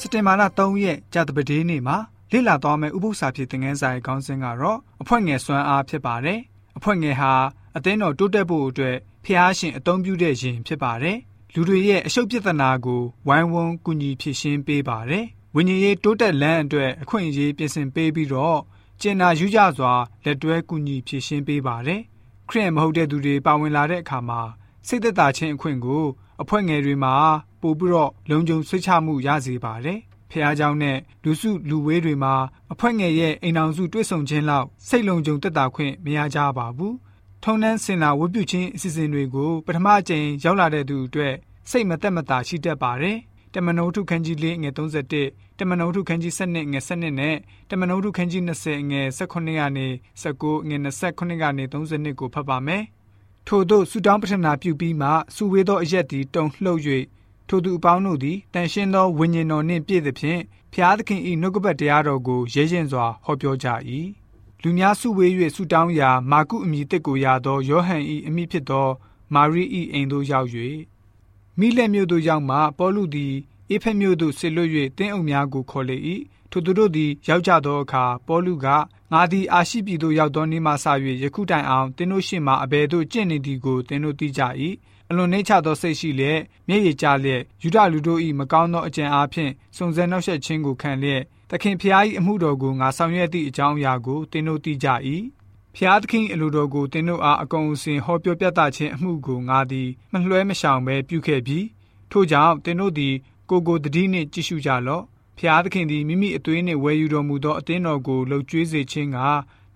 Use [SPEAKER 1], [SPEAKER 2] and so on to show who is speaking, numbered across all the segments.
[SPEAKER 1] စတင်မာလာ3ရက်ကြာတပတေးနေ့မှာလေ့လာသွားမယ့်ဥပုသ္စာဖြစ်တဲ့ငန်းစာရဲ့ခေါင်းစဉ်ကတော့အဖွဲ့ငယ်စွမ်းအားဖြစ်ပါတယ်။အဖွဲ့ငယ်ဟာအသင်းတော်တိုးတက်ဖို့အတွက်ဖျားရှင်အသုံးပြုတဲ့ယင်ဖြစ်ပါတယ်။လူတွေရဲ့အရှုပ်ပြဿနာကိုဝိုင်းဝန်းကူညီဖြေရှင်းပေးပါတယ်။ဝိညာဉ်ရေးတိုးတက်လန်းအတွက်အခွင့်အရေးပြင်ဆင်ပေးပြီးတော့ကျင်နာယူကြစွာလက်တွဲကူညီဖြေရှင်းပေးပါတယ်။ခရစ်မဟုတ်တဲ့သူတွေပါဝင်လာတဲ့အခါမှာစိတ်သက်သာခြင်းအခွင့်ကိုအဖွဲ့ငယ်တွေမှာ ပို့ပြီးတော့လုံခြုံစိတ်ချမှုရစေပါတယ်။ဖះเจ้าနဲ့လူစုလူဝေးတွေမှာအဖွဲ့ငယ်ရဲ့အိမ်အောင်စုတွေ့ဆုံခြင်းလောက်စိတ်လုံခြုံသက်သာခွင့်မရကြပါဘူး။ထုံနှန်းစင်လာဝတ်ပြုခြင်းအစီအစဉ်တွေကိုပထမအကြိမ်ရောက်လာတဲ့သူအတွက်စိတ်မသက်မသာရှိတတ်ပါတယ်။တမန်တော်ထုခန်းကြီးလေးငွေ31တမန်တော်ထုခန်းကြီး7ငွေ7နဲ့တမန်တော်ထုခန်းကြီး20ငွေ18ကနေ19ငွေ29ကနေ32ကိုဖတ်ပါမယ်။ထို့သောဆုတောင်းပတနာပြုပြီးမှစုဝေးသောအရက်သည်တုံလှုပ်၍ ထိုသူအပေါင်းတို့သည်တန်ရှင်းသောဝိညာဉ်တော်နှင့်ပြည့်သဖြင့်ဖျားသခင်၏နှုတ်ကပတ်တရားတော်ကိုရဲရင်စွာဟောပြောကြ၏လူများစုဝေး၍ဆုတောင်းရာမာကုအမည်တစ်ကိုရသောယောဟန်၏အမိဖြစ်သော မာရိ၏အိမ်သို့ရောက်၍မိလက်မြို့သို့ရောက်မှပေါလုသည်အေဖက်မြို့သို့ဆစ်လွတ်၍တင်းအုပ်များကိုခေါ်လေ၏ ထိုသူတို့သည် ရောက်ကြသောအခါ ပေါလုက ငါသည် အာရှိပြည်သို့ ရောက်သောနေ့မှစ၍ယခုတိုင်အောင်တင်းတို့ရှေ့မှအဘယ်သို့ ကျင့်နေသည်ကိုတင်းတို့သိကြ၏အလွန်နှိမ့်ချသောစိတ်ရှိလျက် မျက်ရည်ကျလျက်ယူဒလူတို့၏မကောင်းသောအကြံအားဖြင့် စုံစမ်းနှောက်ယှက်ခြင်းကိုခံလျက် သခင်ဖျား၏အမှုတော်ကို ငါဆောင်ရွက်သည့်အကြောင်းအရာကို သင်တို့သိကြ၏ဖျားသခင်အလိုတော်ကို သင်တို့အား အကုန်အစင် ဟောပြောပြသခြင်းအမှုကို ငါသည် မလွှဲမရှောင်ဘဲ ပြုခဲ့ပြီးထို့ကြောင့် သင်တို့သည် ကိုကိုတတိနှင့် ကြည့်ရှုကြလော့ ဖျားသခင်သည်မိမိအသွေးနှင့်ဝယ်ယူတော်မူသောအသင်းတော်ကိုလှုပ်ကြွေးစေခြင်းက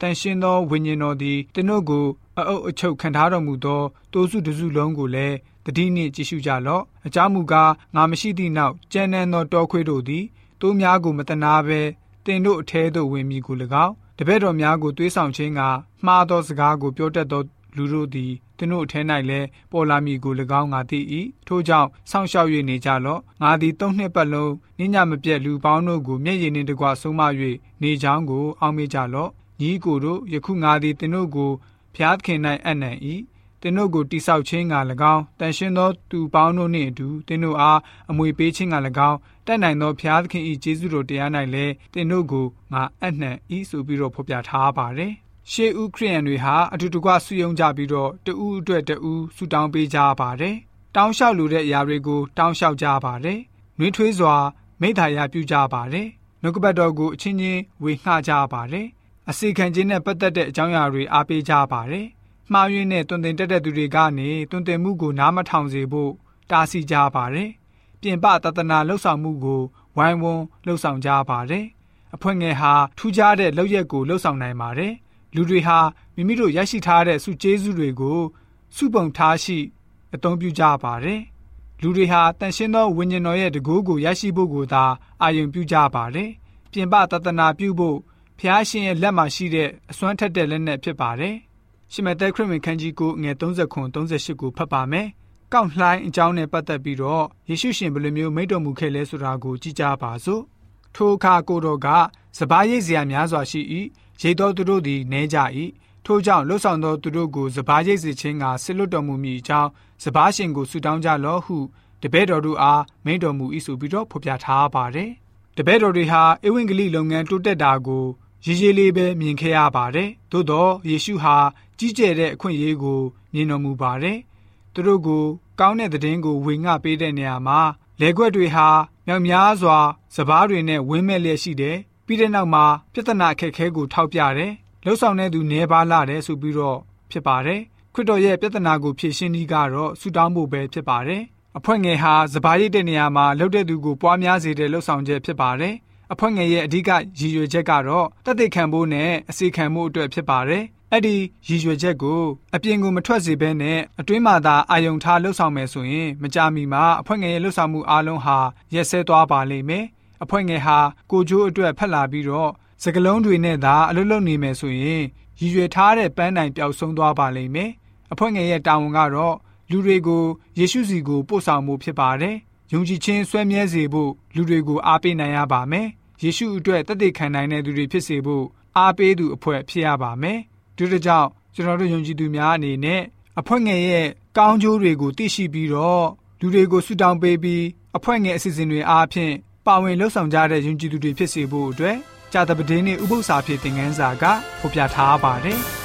[SPEAKER 1] တန်ရှင်းသောဝိညာဉ်တော်သည်သင်တို့ကိုအအုပ်အချုပ်ခံထားတော်မူသောတိုးစုတစုလုံးကိုလည်းတတိနှင့်ကြည့်ရှုကြလော့အကြောင်းမူကားငါမရှိသည့်နောက်ကျမ်းနန်းသောတောခွေးတို့သည်တိုးများကိုမတနာဘဲတင်တို့အထဲသို့ဝင်မိကို၎င်းတပည့်တော်များကိုတွေးဆောင်ခြင်းကမှားသောစကားကိုပြောတတ်သော လူတို့သည်သင်တို့အထဲ၌လည်းပေါ်လာမည်ကို၎င်းငါသိ၏ထို့ကြောင့်စောင့်ရှောက်၍နေကြလော့ငါသည်သုံးနှစ်ပတ်လုံးညညမပြတ်လူပေါင်းတို့ကိုမျက်ရည်နှင့်တကွဆုံးမ၍နေချောင်းကိုအောက်မေ့ကြလော့ညီကိုတို့ယခုငါသည်သင်တို့ကိုဖျားခင်၌အနံ့၏သင်တို့ကိုတိဆောက်ခြင်းက၎င်းတန်ရှင်းသောသူပေါင်းတို့နှင့်အတူသင်တို့အားအမွေပေးခြင်းက၎င်းတက်နိုင်သောဖျားသခင်၏ကျေးဇူးတော်တရား၌လည်းသင်တို့ကိုငါအနှံ့ဤဆိုပြီးတော့ဖော်ပြထားပါတယ် ရှေးဦးခရိယန်တွေဟာအတူတကွဆုယုံကြပြီးတော့တဦးအတွက်တဦးဆုတောင်းပေးကြပါတယ်တောင်းလျှောက်လိုတဲ့အရာတွေကို တောင်းလျှောက်ကြပါတယ်နှွေးထွေးစွာမိသားရာပြုကြပါတယ်နှုတ်ကပတ်တော်ကိုအချင်းချင်းဝေငှကြပါတယ်အစီခံခြင်းနဲ့ပတ်သက်တဲ့အကြောင်းအရာတွေအားပေးကြပါတယ်မှားယွင်းတဲ့တွင်တင်တက်တဲ့သူတွေကနေတွင်တင်မှုကိုနားမထောင်စေဖို့တားဆီးကြပါတယ်။ပြင်ပတသနာလှုပ်ဆောင်မှုကိုဝိုင်းဝန်းလှုပ်ဆောင်ကြပါတယ်။အဖွဲ့ငယ်ဟာထူးခြားတဲ့လောက်ရက်ကိုလှုပ်ဆောင်နိုင်ပါတယ်။ လူတွေဟာမိမိတို့ရရှိထားတဲ့စုကျေးဇူးတွေကိုစုပုံထားရှိအသုံးပြုကြပါတယ်။လူတွေဟာတန်ရှင်းသောဝိညာဉ်တော်ရဲ့တကူကိုရရှိဖို့ကိုသာအာရုံပြုကြပါတယ်။ပြင်ပတသနာပြုဖို့ဖျားရှင်ရဲ့လက်မှာရှိတဲ့အစွမ်းထက်တဲ့လက်နက်ဖြစ်ပါတယ်။ရှမသက်ခရစ်ဝင်ခန်းကြီးကိုငွေ30ခွန်38ကိုဖတ်ပါမယ်။ကောက်လှိုင်းအကြောင်းနဲ့ပတ်သက်ပြီးတော့ယေရှုရှင်ဘယ်လိုမျိုးမိန့်တော်မူခဲ့လဲဆိုတာကိုကြည့်ကြပါစို့။ထိုအခါကိုတော်ကစပားရိတ်စရာများစွာရှိ၏။ ရိတ်တော်သူတို့သည်နဲကြ၏။ထို့ကြောင့်လှုပ်ဆောင်သောသူတို့ကိုစပားရိတ်စေခြင်းကဆစ်လွတ်တော်မူမည်အကြောင်းစပားရှင်ကိုဆုတောင်းကြလော့ဟုတပည့်တော်တို့အားမိန့်တော်မူ၏ဆိုပြီးတော့ဖော်ပြထားပါတယ်။တပည့်တော်တွေဟာဧဝံဂေလိလုပ်ငန်းတိုးတက်တာကိုရေးရေးလေးပဲမြင်ခဲ့ရပါတယ်။သို့တော့ယေရှုဟာကြီးကျယ်တဲ့အခွင့်အရေးကိုမြင်တော်မူပါတယ်။သူတို့ကိုကောင်းတဲ့သတင်းကိုဝေငှပေးတဲ့နေရာမှာလဲခွက်တွေဟာမြောက်များစွာစပားတွေနဲ့ဝင်းမဲ့လျက်ရှိတယ်။ ပြီးတဲ့နောက်မှာပြဿနာအခက်အခဲကိုထောက်ပြတယ်။လှုပ်ဆောင်တဲ့သူနှဲပါလာတယ်ဆိုပြီးတော့ဖြစ်ပါတယ်။ခရစ်တော်ရဲ့ပြဿနာကိုဖြေရှင်းနည်းကတော့ဆူတောင်းဖို့ပဲဖြစ်ပါတယ်။အဖွဲ့ငယ်ဟာစပားရိတ်တဲ့နေရာမှာလှုပ်တဲ့သူကိုပွားများစေတဲ့လှုပ်ဆောင်ချက်ဖြစ်ပါတယ်။အဖွဲ့ငယ်ရဲ့အဓိကရည်ရွယ်ချက်ကတော့တသက်ခံဖို့နဲ့အစီခံမှုအတွက်ဖြစ်ပါတယ်။အဲ့ဒီရည်ရွယ်ချက်ကိုအပြင်ကိုမထွက်စေဘဲနဲ့အတွင်းမှာသာအာယုံထားလှုပ်ဆောင်မယ်ဆိုရင် မကြမီမှာအဖွဲ့ငယ်ရဲ့လှုပ်ဆောင်မှုအလုံးဟာရက်စဲသွားပါလိမ့်မယ်။ အဖွဲ့ငယ်ဟာကိုကျိုးအတွက်ဖက်လာပြီးတော့စကလုံးတွေနဲ့သာအလုပ်လုပ်နေမယ်ဆိုရင်ရည်ရွယ်ထားတဲ့ပန်းတိုင်ပျောက်ဆုံးသွားပါလိမ့်မယ်။အဖွဲ့ငယ်ရဲ့တာဝန်ကတော့လူတွေကိုယေရှုစီကိုပို့ဆောင်မှုဖြစ်ပါတယ်။ယုံကြည်ခြင်းဆွဲမြဲစေဖို့လူတွေကိုအားပေးနိုင်ရပါမယ်။ယေရှုအတွက်တသက်ခံနိုင်တဲ့သူတွေဖြစ်စေဖို့အားပေးသူအဖွဲ့ဖြစ်ရပါမယ်။ဒီလိုကြောင့်ကျွန်တော်တို့ယုံကြည်သူများအနေနဲ့အဖွဲ့ငယ်ရဲ့ကောင်းကျိုးတွေကိုသိရှိပြီးတော့လူတွေကိုဆုတောင်းပေးပြီးအဖွဲ့ငယ်အစီအစဉ်တွေအားဖြင့် ပါဝင်လှုပ်ဆောင်ကြတဲ့ယဉ်ကျေးသူတွေဖြစ်စေဖို့အတွက်ကြာတပတင်းနဲ့ဥပု္ပ္ပစာဖြစ်တဲ့ငန်းစာကဖော်ပြထားပါတယ်။